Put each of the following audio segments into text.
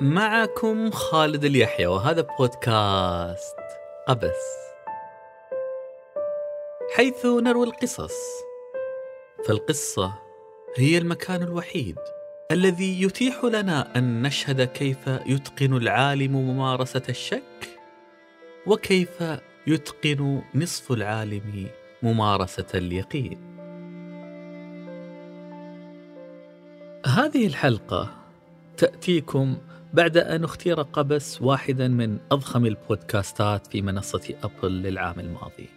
معكم خالد اليحيى وهذا بودكاست قبس حيث نروي القصص. فالقصة هي المكان الوحيد الذي يتيح لنا أن نشهد كيف يتقن العالم ممارسة الشك وكيف يتقن نصف العالم ممارسة اليقين. هذه الحلقة تأتيكم بعد أن اختير قبس واحدا من أضخم البودكاستات في منصة أبل للعام الماضي.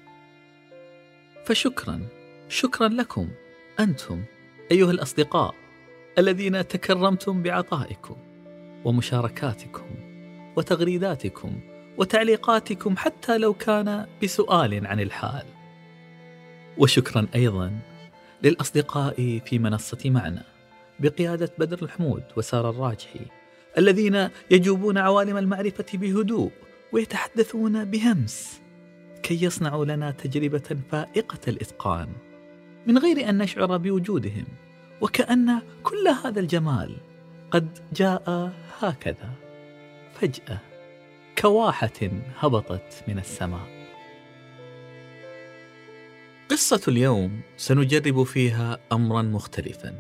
فشكرا. شكرا لكم أنتم أيها الأصدقاء الذين تكرمتم بعطائكم ومشاركاتكم وتغريداتكم وتعليقاتكم حتى لو كان بسؤال عن الحال. وشكرا أيضا للأصدقاء في منصة معنا بقيادة بدر الحمود وسارة الراجحي الذين يجوبون عوالم المعرفة بهدوء ويتحدثون بهمس كي يصنعوا لنا تجربة فائقة الإتقان من غير أن نشعر بوجودهم وكأن كل هذا الجمال قد جاء هكذا فجأة كواحة هبطت من السماء. قصة اليوم سنجرب فيها أمرا مختلفا.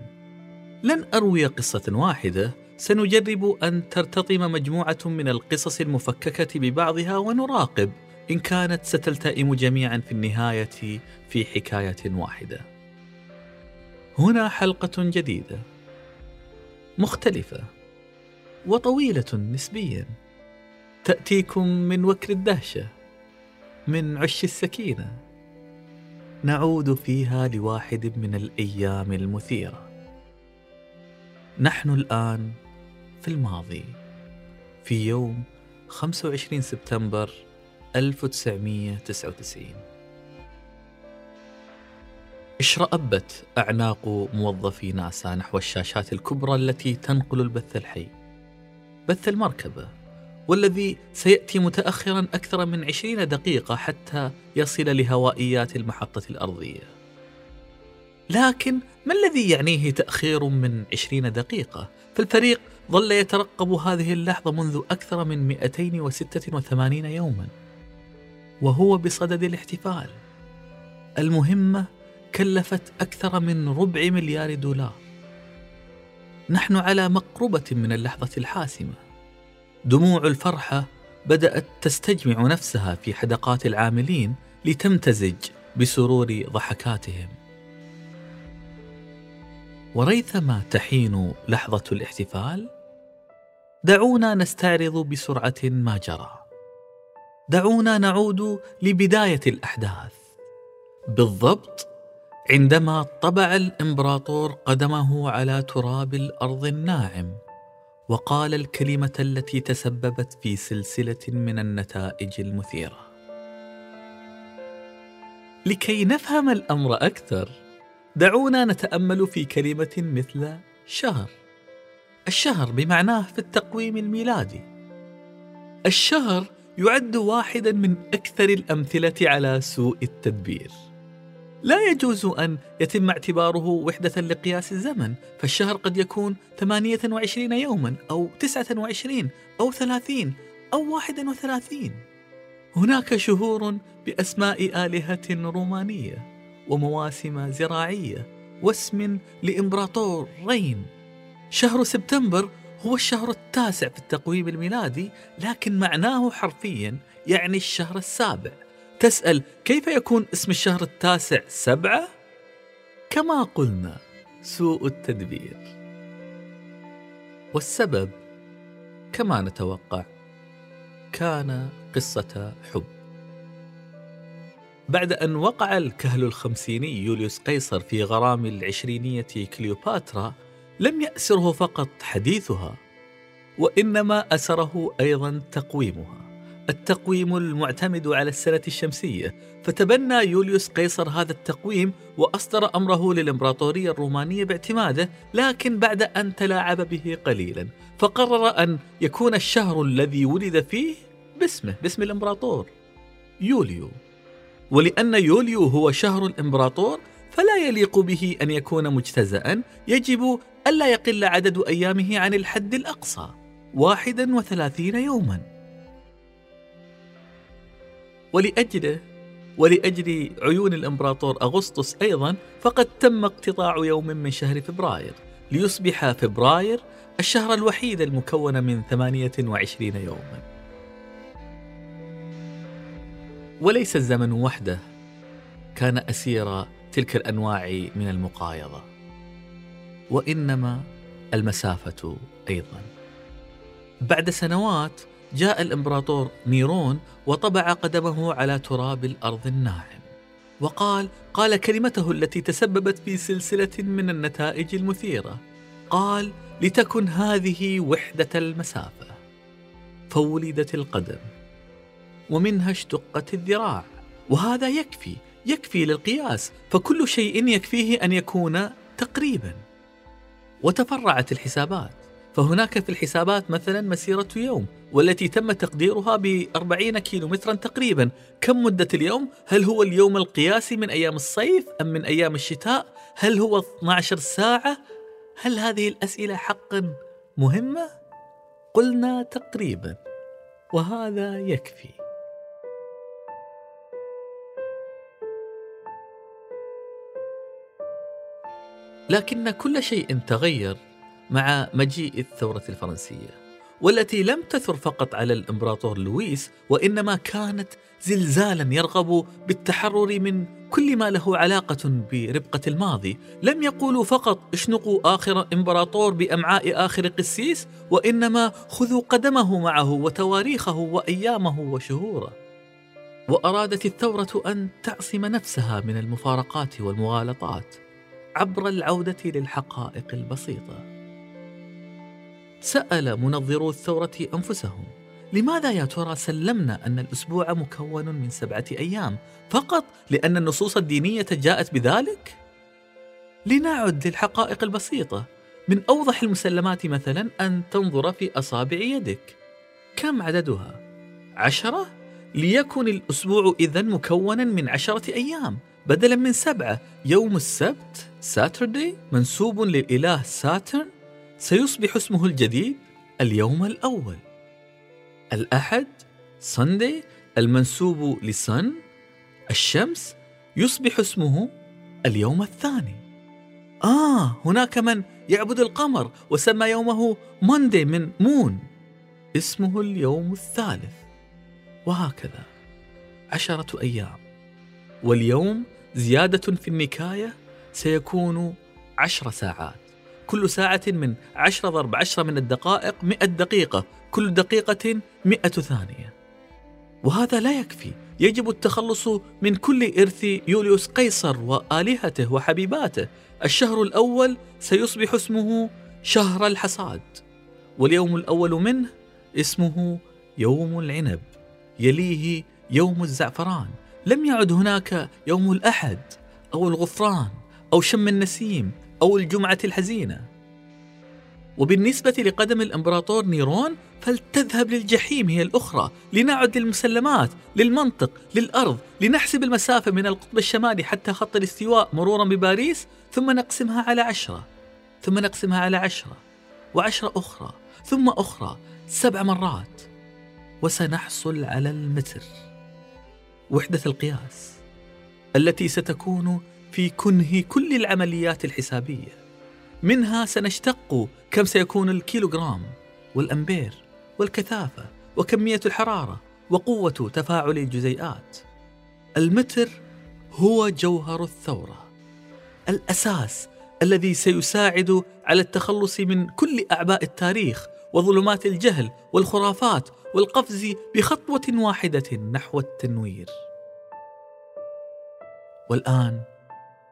لن أروي قصة واحدة سنجرب أن ترتطم مجموعة من القصص المفككة ببعضها ونراقب إن كانت ستلتئم جميعا في النهاية في حكاية واحدة. هنا حلقة جديدة. مختلفة. وطويلة نسبيا. تأتيكم من وكر الدهشة. من عش السكينة. نعود فيها لواحد من الأيام المثيرة. نحن الآن في الماضي في يوم 25 سبتمبر 1999 اشرأبت أعناق موظفي ناسا نحو الشاشات الكبرى التي تنقل البث الحي. بث المركبة والذي سيأتي متأخرا أكثر من عشرين دقيقة حتى يصل لهوائيات المحطة الأرضية. لكن ما الذي يعنيه تأخير من عشرين دقيقة؟ فالفريق ظل يترقب هذه اللحظة منذ أكثر من 286 يوما وهو بصدد الاحتفال. المهمة كلفت أكثر من ربع مليار دولار. نحن على مقربة من اللحظة الحاسمة. دموع الفرحة بدأت تستجمع نفسها في حدقات العاملين لتمتزج بسرور ضحكاتهم. وريثما تحين لحظة الاحتفال؟ دعونا نستعرض بسرعة ما جرى. دعونا نعود لبداية الأحداث. بالضبط عندما طبع الإمبراطور قدمه على تراب الأرض الناعم وقال الكلمة التي تسببت في سلسلة من النتائج المثيرة. لكي نفهم الأمر أكثر دعونا نتأمل في كلمة مثل شهر. الشهر بمعناه في التقويم الميلادي. الشهر يعد واحدا من أكثر الأمثلة على سوء التدبير. لا يجوز أن يتم اعتباره وحدة لقياس الزمن فالشهر قد يكون 28 يوما أو 29 أو 30 أو 31 هناك شهور بأسماء آلهة رومانية. ومواسم زراعية واسم لإمبراطور رين شهر سبتمبر هو الشهر التاسع في التقويم الميلادي لكن معناه حرفيا يعني الشهر السابع. تسأل كيف يكون اسم الشهر التاسع سبعة؟ كما قلنا سوء التدبير. والسبب كما نتوقع كان قصة حب. بعد أن وقع الكهل الخمسيني يوليوس قيصر في غرام العشرينية كليوباترا لم يأسره فقط حديثها وإنما أسره أيضا تقويمها. التقويم المعتمد على السنة الشمسية. فتبنى يوليوس قيصر هذا التقويم وأصدر أمره للإمبراطورية الرومانية باعتماده لكن بعد أن تلاعب به قليلا. فقرر أن يكون الشهر الذي ولد فيه باسمه باسم الإمبراطور يوليو. ولأن يوليو هو شهر الإمبراطور فلا يليق به أن يكون مجتزأ. يجب ألا يقل عدد أيامه عن الحد الأقصى واحدا وثلاثين يوما. ولأجله ولأجل عيون الإمبراطور أغسطس أيضا فقد تم اقتطاع يوم من شهر فبراير. ليصبح فبراير الشهر الوحيد المكون من 28 يوما. وليس الزمن وحده. كان أسير تلك الأنواع من المقايضة. وإنما المسافة أيضا. بعد سنوات جاء الإمبراطور نيرون وطبع قدمه على تراب الأرض الناعم. وقال قال كلمته التي تسببت في سلسلة من النتائج المثيرة. قال لتكن هذه وحدة المسافة. فولدت القدم. ومنها اشتقت الذراع وهذا يكفي يكفي للقياس فكل شيء يكفيه أن يكون تقريبا وتفرعت الحسابات فهناك في الحسابات مثلا مسيرة يوم والتي تم تقديرها ب 40 كيلومترا تقريبا كم مدة اليوم؟ هل هو اليوم القياسي من أيام الصيف أم من أيام الشتاء؟ هل هو 12 ساعة؟ هل هذه الأسئلة حقا مهمة؟ قلنا تقريبا وهذا يكفي لكن كل شيء تغير مع مجيء الثورة الفرنسية والتي لم تثر فقط على الإمبراطور لويس وإنما كانت زلزالا يرغب بالتحرر من كل ما له علاقة بربقة الماضي. لم يقولوا فقط اشنقوا آخر إمبراطور بأمعاء آخر قسيس وإنما خذوا قدمه معه وتواريخه وأيامه وشهوره. وأرادت الثورة أن تعصم نفسها من المفارقات والمغالطات. عبر العودة للحقائق البسيطة سأل منظرو الثورة أنفسهم لماذا يا ترى سلمنا أن الأسبوع مكون من سبعة أيام فقط لأن النصوص الدينية جاءت بذلك؟ لنعد للحقائق البسيطة من أوضح المسلمات مثلا أن تنظر في أصابع يدك كم عددها؟ عشرة؟ ليكن الأسبوع إذا مكونا من عشرة أيام بدلا من سبعة يوم السبت ساتردي منسوب للإله ساترن سيصبح اسمه الجديد اليوم الأول. الأحد ساندي المنسوب لسن. الشمس يصبح اسمه اليوم الثاني. آه هناك من يعبد القمر وسمى يومه موندي من مون اسمه اليوم الثالث. وهكذا. عشرة أيام. واليوم زيادة في النكاية سيكون عشر ساعات. كل ساعة من عشرة ضرب عشرة من الدقائق مئة دقيقة. كل دقيقة مئة ثانية. وهذا لا يكفي. يجب التخلص من كل إرث يوليوس قيصر وآلهته وحبيباته. الشهر الأول سيصبح اسمه شهر الحصاد. واليوم الأول منه اسمه يوم العنب. يليه يوم الزعفران. لم يعد هناك يوم الأحد أو الغفران أو شم النسيم أو الجمعة الحزينة. وبالنسبة لقدم الإمبراطور نيرون فلتذهب للجحيم هي الأخرى لنعد للمسلمات للمنطق للأرض لنحسب المسافة من القطب الشمالي حتى خط الاستواء مرورا بباريس ثم نقسمها على عشرة ثم نقسمها على عشرة وعشرة أخرى ثم أخرى سبع مرات. وسنحصل على المتر. وحدة القياس التي ستكون في كنه كل العمليات الحسابية. منها سنشتق كم سيكون الكيلوغرام والأمبير والكثافة وكمية الحرارة وقوة تفاعل الجزيئات. المتر هو جوهر الثورة الأساس الذي سيساعد على التخلص من كل أعباء التاريخ وظلمات الجهل والخرافات والقفز بخطوة واحدة نحو التنوير. والآن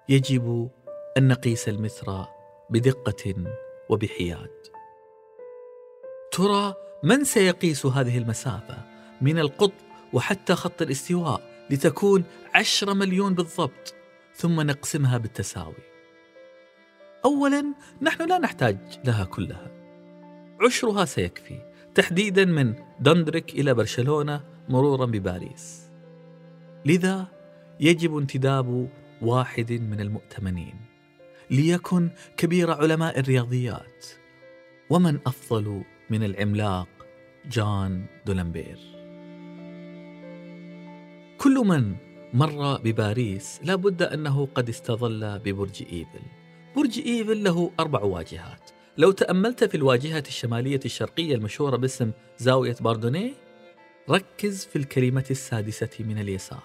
يجب أن نقيس المتر بدقة وبحياد. ترى من سيقيس هذه المسافة من القطب وحتى خط الاستواء لتكون عشرة مليون بالضبط ثم نقسمها بالتساوي؟ اولا نحن لا نحتاج لها كلها. عشرها سيكفي. تحديدا من دندريك إلى برشلونة مرورا بباريس. لذا يجب انتداب واحد من المؤتمنين. ليكن كبير علماء الرياضيات. ومن أفضل من العملاق جان دولمبير. كل من مر بباريس لا بد أنه قد استظل ببرج إيفل. برج إيفل له أربع واجهات. لو تأملت في الواجهة الشمالية الشرقية المشهورة باسم زاوية باردونيه ركز في الكلمة السادسة من اليسار.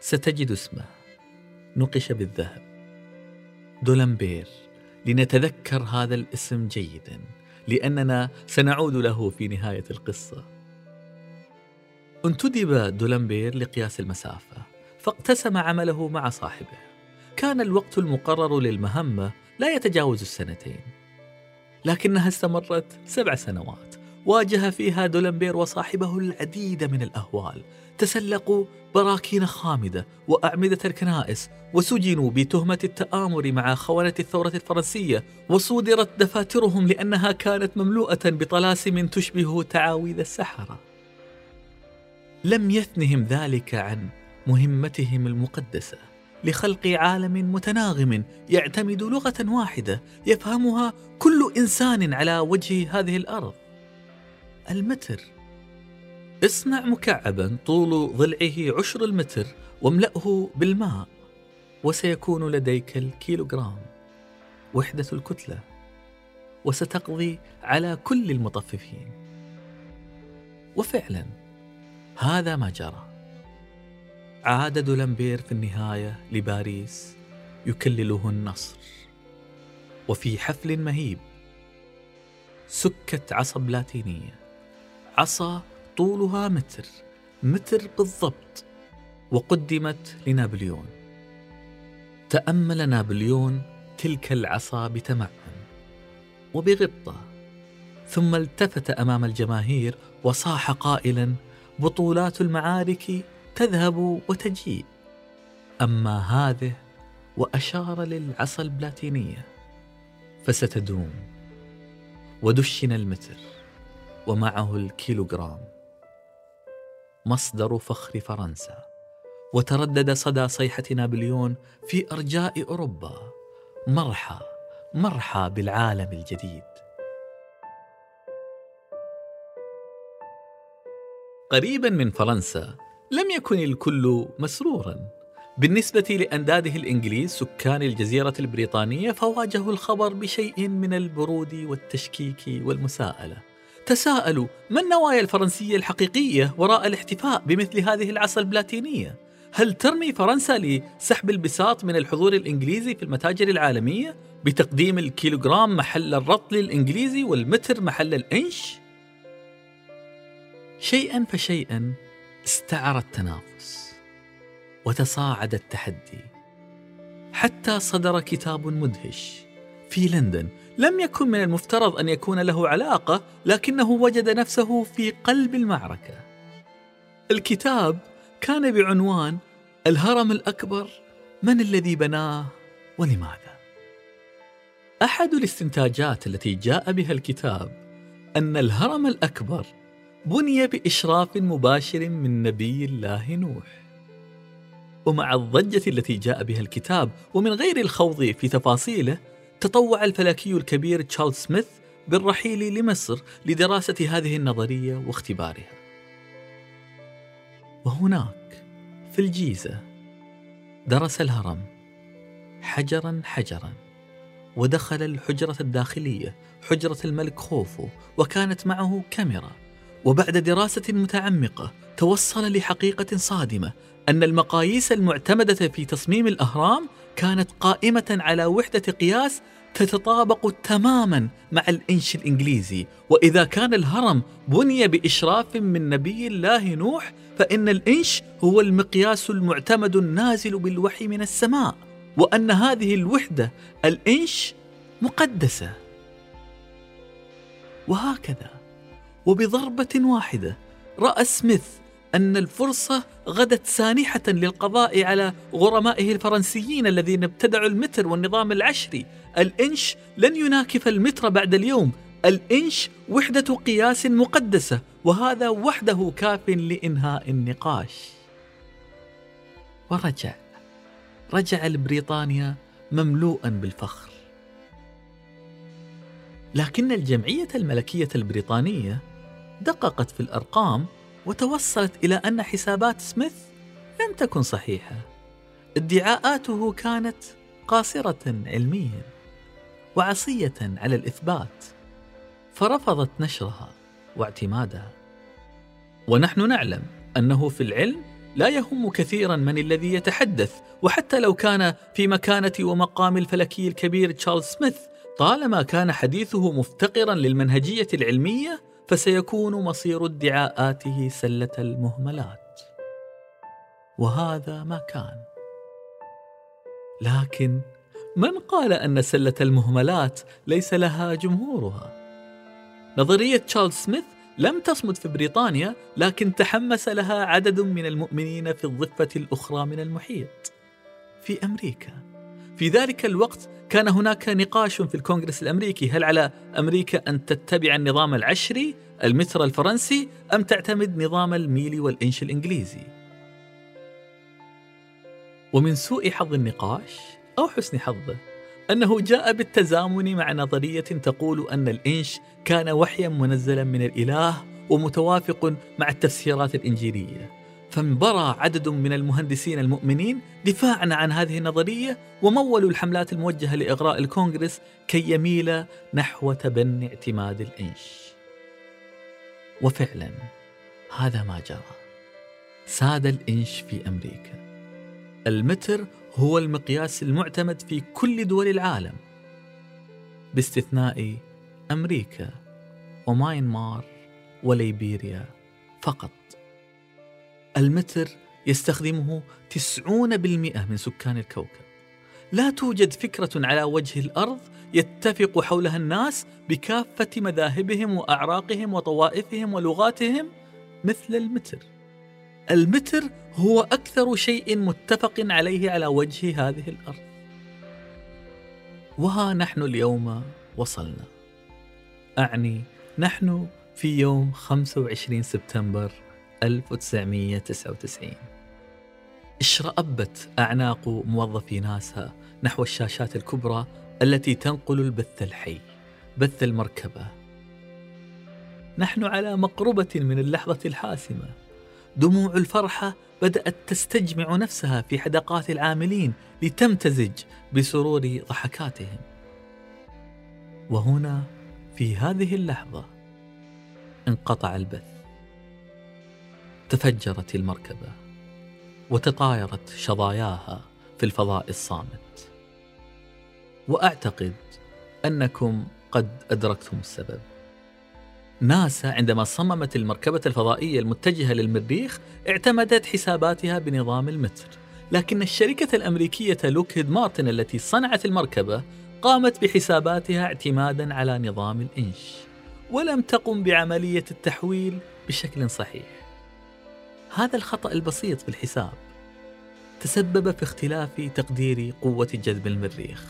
ستجد اسمه. نقش بالذهب. دولمبير. لنتذكر هذا الاسم جيدا لأننا سنعود له في نهاية القصة. انتدب دولمبير لقياس المسافة فاقتسم عمله مع صاحبه. كان الوقت المقرر للمهمة لا يتجاوز السنتين. لكنها استمرت سبع سنوات. واجه فيها دولمبير وصاحبه العديد من الأهوال. تسلقوا براكين خامدة وأعمدة الكنائس وسجنوا بتهمة التآمر مع خونة الثورة الفرنسية وصودرت دفاترهم لأنها كانت مملوءة بطلاسم تشبه تعاويذ السحرة. لم يثنهم ذلك عن مهمتهم المقدسة. لخلق عالم متناغم يعتمد لغة واحدة يفهمها كل إنسان على وجه هذه الأرض. المتر. اصنع مكعبا طول ضلعه عشر المتر واملأه بالماء وسيكون لديك الكيلوغرام. وحدة الكتلة. وستقضي على كل المطففين. وفعلا هذا ما جرى. عاد دولمبير في النهاية لباريس يكلله النصر. وفي حفل مهيب سكت عصا بلاتينية. عصا طولها متر متر بالضبط وقدمت لنابليون. تأمل نابليون تلك العصا بتمعن وبغبطة ثم التفت أمام الجماهير وصاح قائلا بطولات المعارك تذهب وتجيء. أما هذه وأشار للعصا البلاتينية فستدوم. ودشن المتر ومعه الكيلوغرام. مصدر فخر فرنسا. وتردد صدى صيحة نابليون في أرجاء أوروبا. مرحى مرحى بالعالم الجديد. قريبا من فرنسا لم يكن الكل مسرورا بالنسبة لأنداده الإنجليز سكان الجزيرة البريطانية فواجهوا الخبر بشيء من البرود والتشكيك والمساءلة تساءلوا ما النوايا الفرنسية الحقيقية وراء الاحتفاء بمثل هذه العصا البلاتينية؟ هل ترمي فرنسا لسحب البساط من الحضور الإنجليزي في المتاجر العالمية بتقديم الكيلوغرام محل الرطل الإنجليزي والمتر محل الإنش؟ شيئا فشيئا استعر التنافس وتصاعد التحدي. حتى صدر كتاب مدهش في لندن. لم يكن من المفترض أن يكون له علاقة لكنه وجد نفسه في قلب المعركة. الكتاب كان بعنوان الهرم الأكبر من الذي بناه ولماذا؟ أحد الاستنتاجات التي جاء بها الكتاب أن الهرم الأكبر بني بإشراف مباشر من نبي الله نوح. ومع الضجة التي جاء بها الكتاب ومن غير الخوض في تفاصيله تطوع الفلكي الكبير تشارلز سميث بالرحيل لمصر لدراسة هذه النظرية واختبارها. وهناك في الجيزة درس الهرم حجرا حجرا ودخل الحجرة الداخلية حجرة الملك خوفو وكانت معه كاميرا. وبعد دراسة متعمقة توصل لحقيقة صادمة أن المقاييس المعتمدة في تصميم الأهرام كانت قائمة على وحدة قياس تتطابق تماما مع الإنش الإنجليزي. وإذا كان الهرم بني بإشراف من نبي الله نوح فإن الإنش هو المقياس المعتمد النازل بالوحي من السماء. وأن هذه الوحدة الإنش مقدسة. وهكذا. وبضربة واحدة. رأى سميث أن الفرصة غدت سانحة للقضاء على غرمائه الفرنسيين الذين ابتدعوا المتر والنظام العشري. الإنش لن يناكف المتر بعد اليوم. الإنش وحدة قياس مقدسة وهذا وحده كاف لإنهاء النقاش. ورجع رجع لبريطانيا مملوءا بالفخر. لكن الجمعية الملكية البريطانية دققت في الأرقام وتوصلت إلى أن حسابات سميث لم تكن صحيحة. ادعاءاته كانت قاصرة علميا وعصية على الإثبات فرفضت نشرها واعتمادها. ونحن نعلم أنه في العلم لا يهم كثيرا من الذي يتحدث وحتى لو كان في مكانة ومقام الفلكي الكبير تشارلز سميث طالما كان حديثه مفتقرا للمنهجية العلمية فسيكون مصير ادعاءاته سلة المهملات. وهذا ما كان. لكن من قال أن سلة المهملات ليس لها جمهورها؟ نظرية تشارلز سميث لم تصمد في بريطانيا لكن تحمس لها عدد من المؤمنين في الضفة الأخرى من المحيط في أمريكا. في ذلك الوقت كان هناك نقاش في الكونغرس الأمريكي. هل على أمريكا أن تتبع النظام العشري المتر الفرنسي أم تعتمد نظام الميلي والإنش الإنجليزي؟ ومن سوء حظ النقاش أو حسن حظه أنه جاء بالتزامن مع نظرية تقول أن الإنش كان وحيا منزلا من الإله ومتوافق مع التفسيرات الإنجيلية. فانبرى عدد من المهندسين المؤمنين دفاعا عن هذه النظرية ومولوا الحملات الموجهة لإغراء الكونغرس كي يميل نحو تبني اعتماد الإنش. وفعلا هذا ما جرى. ساد الإنش في أمريكا. المتر هو المقياس المعتمد في كل دول العالم. باستثناء أمريكا وماينمار وليبيريا فقط. المتر يستخدمه 90% من سكان الكوكب. لا توجد فكرة على وجه الأرض يتفق حولها الناس بكافة مذاهبهم وأعراقهم وطوائفهم ولغاتهم مثل المتر. المتر هو أكثر شيء متفق عليه على وجه هذه الأرض. وها نحن اليوم وصلنا. أعني نحن في يوم 25 سبتمبر 1999 إشرأبت أعناق موظفي ناسا نحو الشاشات الكبرى التي تنقل البث الحي بث المركبة. نحن على مقربة من اللحظة الحاسمة. دموع الفرحة بدأت تستجمع نفسها في حدقات العاملين لتمتزج بسرور ضحكاتهم. وهنا في هذه اللحظة انقطع البث. تفجرت المركبة وتطايرت شظاياها في الفضاء الصامت. وأعتقد أنكم قد أدركتم السبب. ناسا عندما صممت المركبة الفضائية المتجهة للمريخ اعتمدت حساباتها بنظام المتر. لكن الشركة الأمريكية لوكهيد مارتن التي صنعت المركبة قامت بحساباتها اعتمادا على نظام الإنش ولم تقم بعملية التحويل بشكل صحيح. هذا الخطأ البسيط في الحساب تسبب في اختلاف تقدير قوة جذب المريخ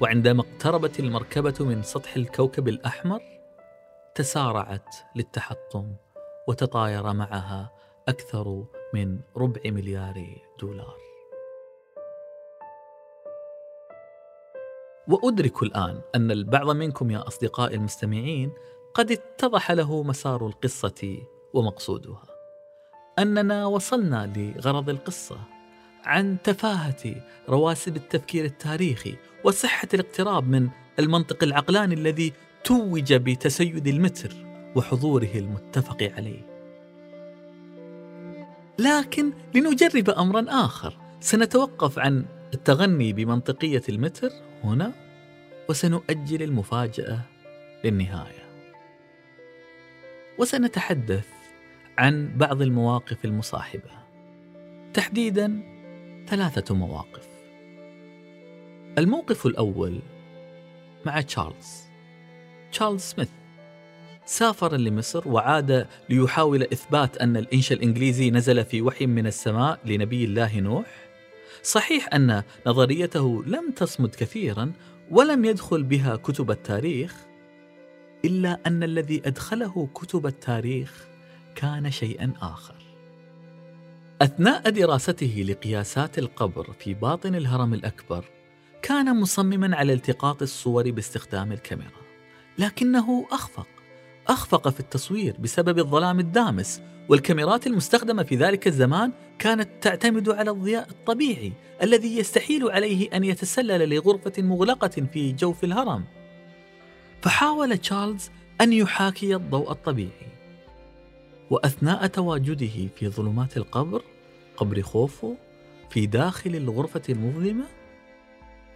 وعندما اقتربت المركبة من سطح الكوكب الأحمر تسارعت للتحطم وتطاير معها أكثر من ربع مليار دولار. وأدرك الآن أن البعض منكم يا أصدقائي المستمعين قد اتضح له مسار القصة ومقصودها. أننا وصلنا لغرض القصة عن تفاهة رواسب التفكير التاريخي وصحة الاقتراب من المنطق العقلاني الذي توج بتسيد المتر وحضوره المتفق عليه. لكن لنجرب أمرا آخر سنتوقف عن التغني بمنطقية المتر هنا وسنؤجل المفاجأة للنهاية. وسنتحدث عن بعض المواقف المصاحبة. تحديدا ثلاثة مواقف. الموقف الأول مع تشارلز. تشارلز سميث سافر لمصر وعاد ليحاول إثبات أن الإنشاء الإنجليزي نزل في وحي من السماء لنبي الله نوح. صحيح أن نظريته لم تصمد كثيرا ولم يدخل بها كتب التاريخ إلا أن الذي أدخله كتب التاريخ كان شيئا آخر. أثناء دراسته لقياسات القبر في باطن الهرم الأكبر كان مصمما على التقاط الصور باستخدام الكاميرا لكنه أخفق أخفق في التصوير بسبب الظلام الدامس والكاميرات المستخدمة في ذلك الزمان كانت تعتمد على الضياء الطبيعي الذي يستحيل عليه أن يتسلل لغرفة مغلقة في جوف الهرم. فحاول تشارلز أن يحاكي الضوء الطبيعي. وأثناء تواجده في ظلمات القبر قبر خوفو في داخل الغرفة المظلمة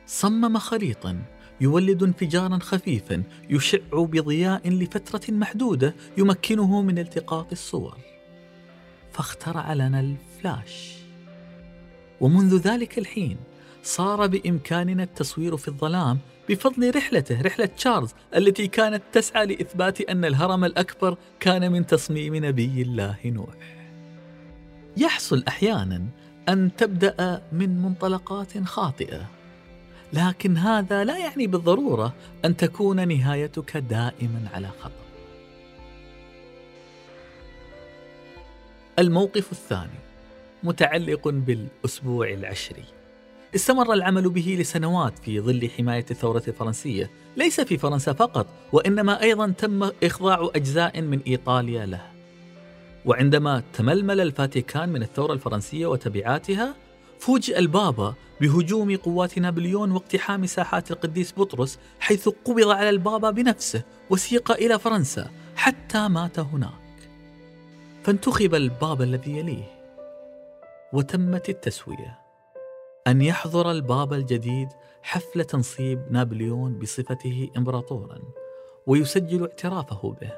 صمم خليطا يولد انفجارا خفيفا يشع بضياء لفترة محدودة يمكنه من التقاط الصور. فاخترع لنا الفلاش. ومنذ ذلك الحين صار بإمكاننا التصوير في الظلام بفضل رحلته رحلة تشارلز التي كانت تسعى لإثبات أن الهرم الأكبر كان من تصميم نبي الله نوح. يحصل أحيانا أن تبدأ من منطلقات خاطئة لكن هذا لا يعني بالضرورة أن تكون نهايتك دائما على خطأ الموقف الثاني متعلق بالأسبوع العشري. استمر العمل به لسنوات في ظل حماية الثورة الفرنسية ليس في فرنسا فقط وإنما أيضا تم إخضاع أجزاء من إيطاليا له. وعندما تململ الفاتيكان من الثورة الفرنسية وتبعاتها فوجئ البابا بهجوم قوات نابليون واقتحام ساحات القديس بطرس حيث قبض على البابا بنفسه وسيق إلى فرنسا حتى مات هناك. فانتخب البابا الذي يليه وتمت التسوية. أن يحضر البابا الجديد حفل تنصيب نابليون بصفته امبراطورا ويسجل اعترافه به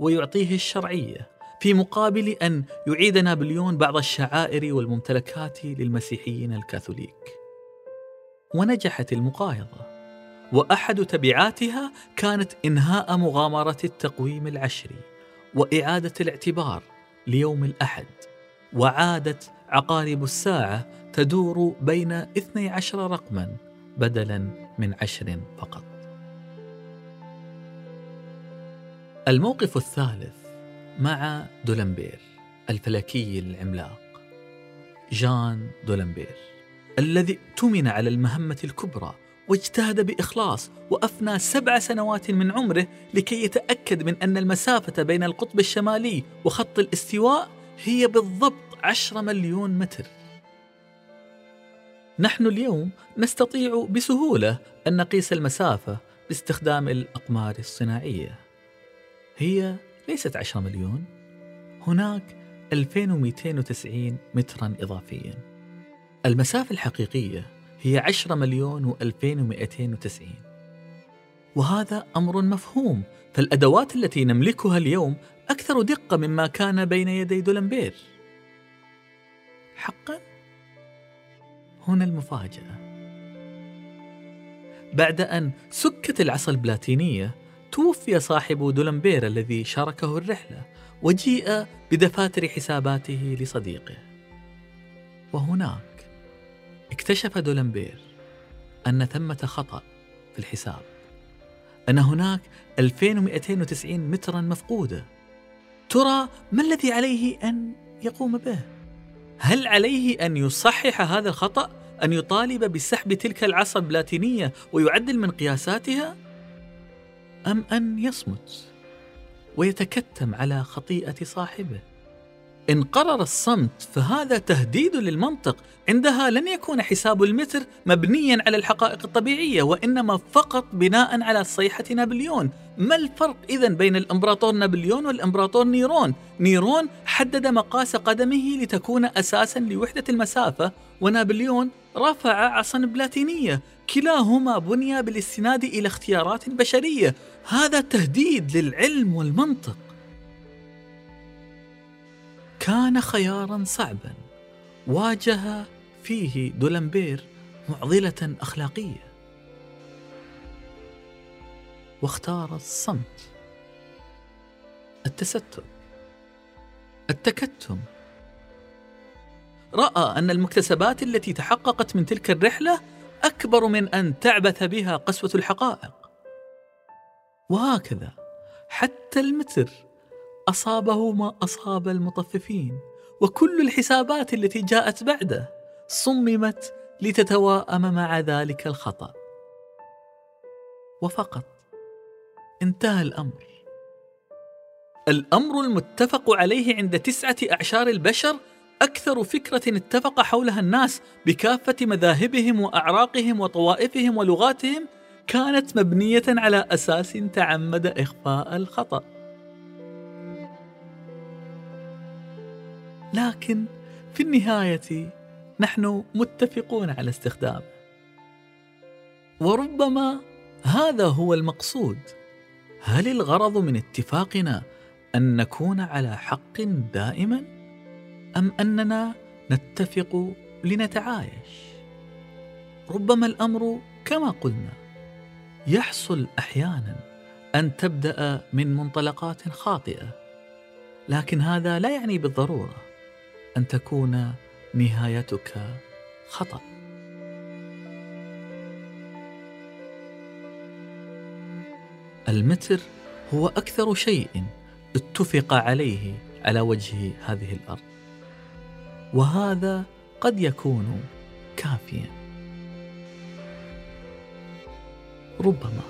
ويعطيه الشرعية في مقابل أن يعيد نابليون بعض الشعائر والممتلكات للمسيحيين الكاثوليك. ونجحت المقايضة وأحد تبعاتها كانت إنهاء مغامرة التقويم العشري وإعادة الاعتبار ليوم الأحد وعادت عقارب الساعة تدور بين 12 رقما بدلا من عشر فقط. الموقف الثالث مع دولمبير الفلكي العملاق. جان دولمبير الذي اؤتمن على المهمة الكبرى واجتهد بإخلاص وأفنى سبع سنوات من عمره لكي يتأكد من أن المسافة بين القطب الشمالي وخط الاستواء هي بالضبط عشرة مليون متر. نحن اليوم نستطيع بسهولة أن نقيس المسافة باستخدام الأقمار الصناعية. هي ليست عشرة مليون هناك 2290 مترا إضافيا. المسافة الحقيقية هي 10 مليون و2290 وهذا أمر مفهوم فالأدوات التي نملكها اليوم أكثر دقة مما كان بين يدي دولمبير. حقا؟ هنا المفاجأة. بعد أن سكت العصا البلاتينية توفي صاحب دولمبير الذي شاركه الرحلة وجيء بدفاتر حساباته لصديقه. وهناك اكتشف دولمبير أن ثمة خطأ في الحساب. أن هناك 2290 مترا مفقودة. ترى ما الذي عليه أن يقوم به؟ هل عليه أن يصحح هذا الخطأ؟ أن يطالب بسحب تلك العصا البلاتينية ويعدل من قياساتها؟ أم أن يصمت ويتكتم على خطيئة صاحبه؟ إن قرر الصمت فهذا تهديد للمنطق. عندها لن يكون حساب المتر مبنيا على الحقائق الطبيعية وإنما فقط بناء على صيحة نابليون. ما الفرق إذا بين الإمبراطور نابليون والإمبراطور نيرون؟ نيرون حدد مقاس قدمه لتكون أساسا لوحدة المسافة ونابليون رفع عصا بلاتينية. كلاهما بني بالاستناد إلى اختيارات بشرية. هذا تهديد للعلم والمنطق. كان خيارا صعبا واجه فيه دولمبير معضلة أخلاقية. واختار الصمت التستر التكتم. رأى أن المكتسبات التي تحققت من تلك الرحلة أكبر من أن تعبث بها قسوة الحقائق. وهكذا حتى المتر أصابه ما أصاب المطففين وكل الحسابات التي جاءت بعده صممت لتتواءم مع ذلك الخطأ. وفقط انتهى الأمر. الأمر المتفق عليه عند تسعة أعشار البشر أكثر فكرة اتفق حولها الناس بكافة مذاهبهم وأعراقهم وطوائفهم ولغاتهم كانت مبنية على أساس تعمد إخفاء الخطأ. لكن في النهاية نحن متفقون على استخدامه. وربما هذا هو المقصود. هل الغرض من اتفاقنا أن نكون على حق دائما؟ أم أننا نتفق لنتعايش؟ ربما الأمر كما قلنا يحصل أحيانا أن تبدأ من منطلقات خاطئة لكن هذا لا يعني بالضرورة. أن تكون نهايتك خطأ. المتر هو أكثر شيء اتفق عليه على وجه هذه الأرض وهذا قد يكون كافيا. ربما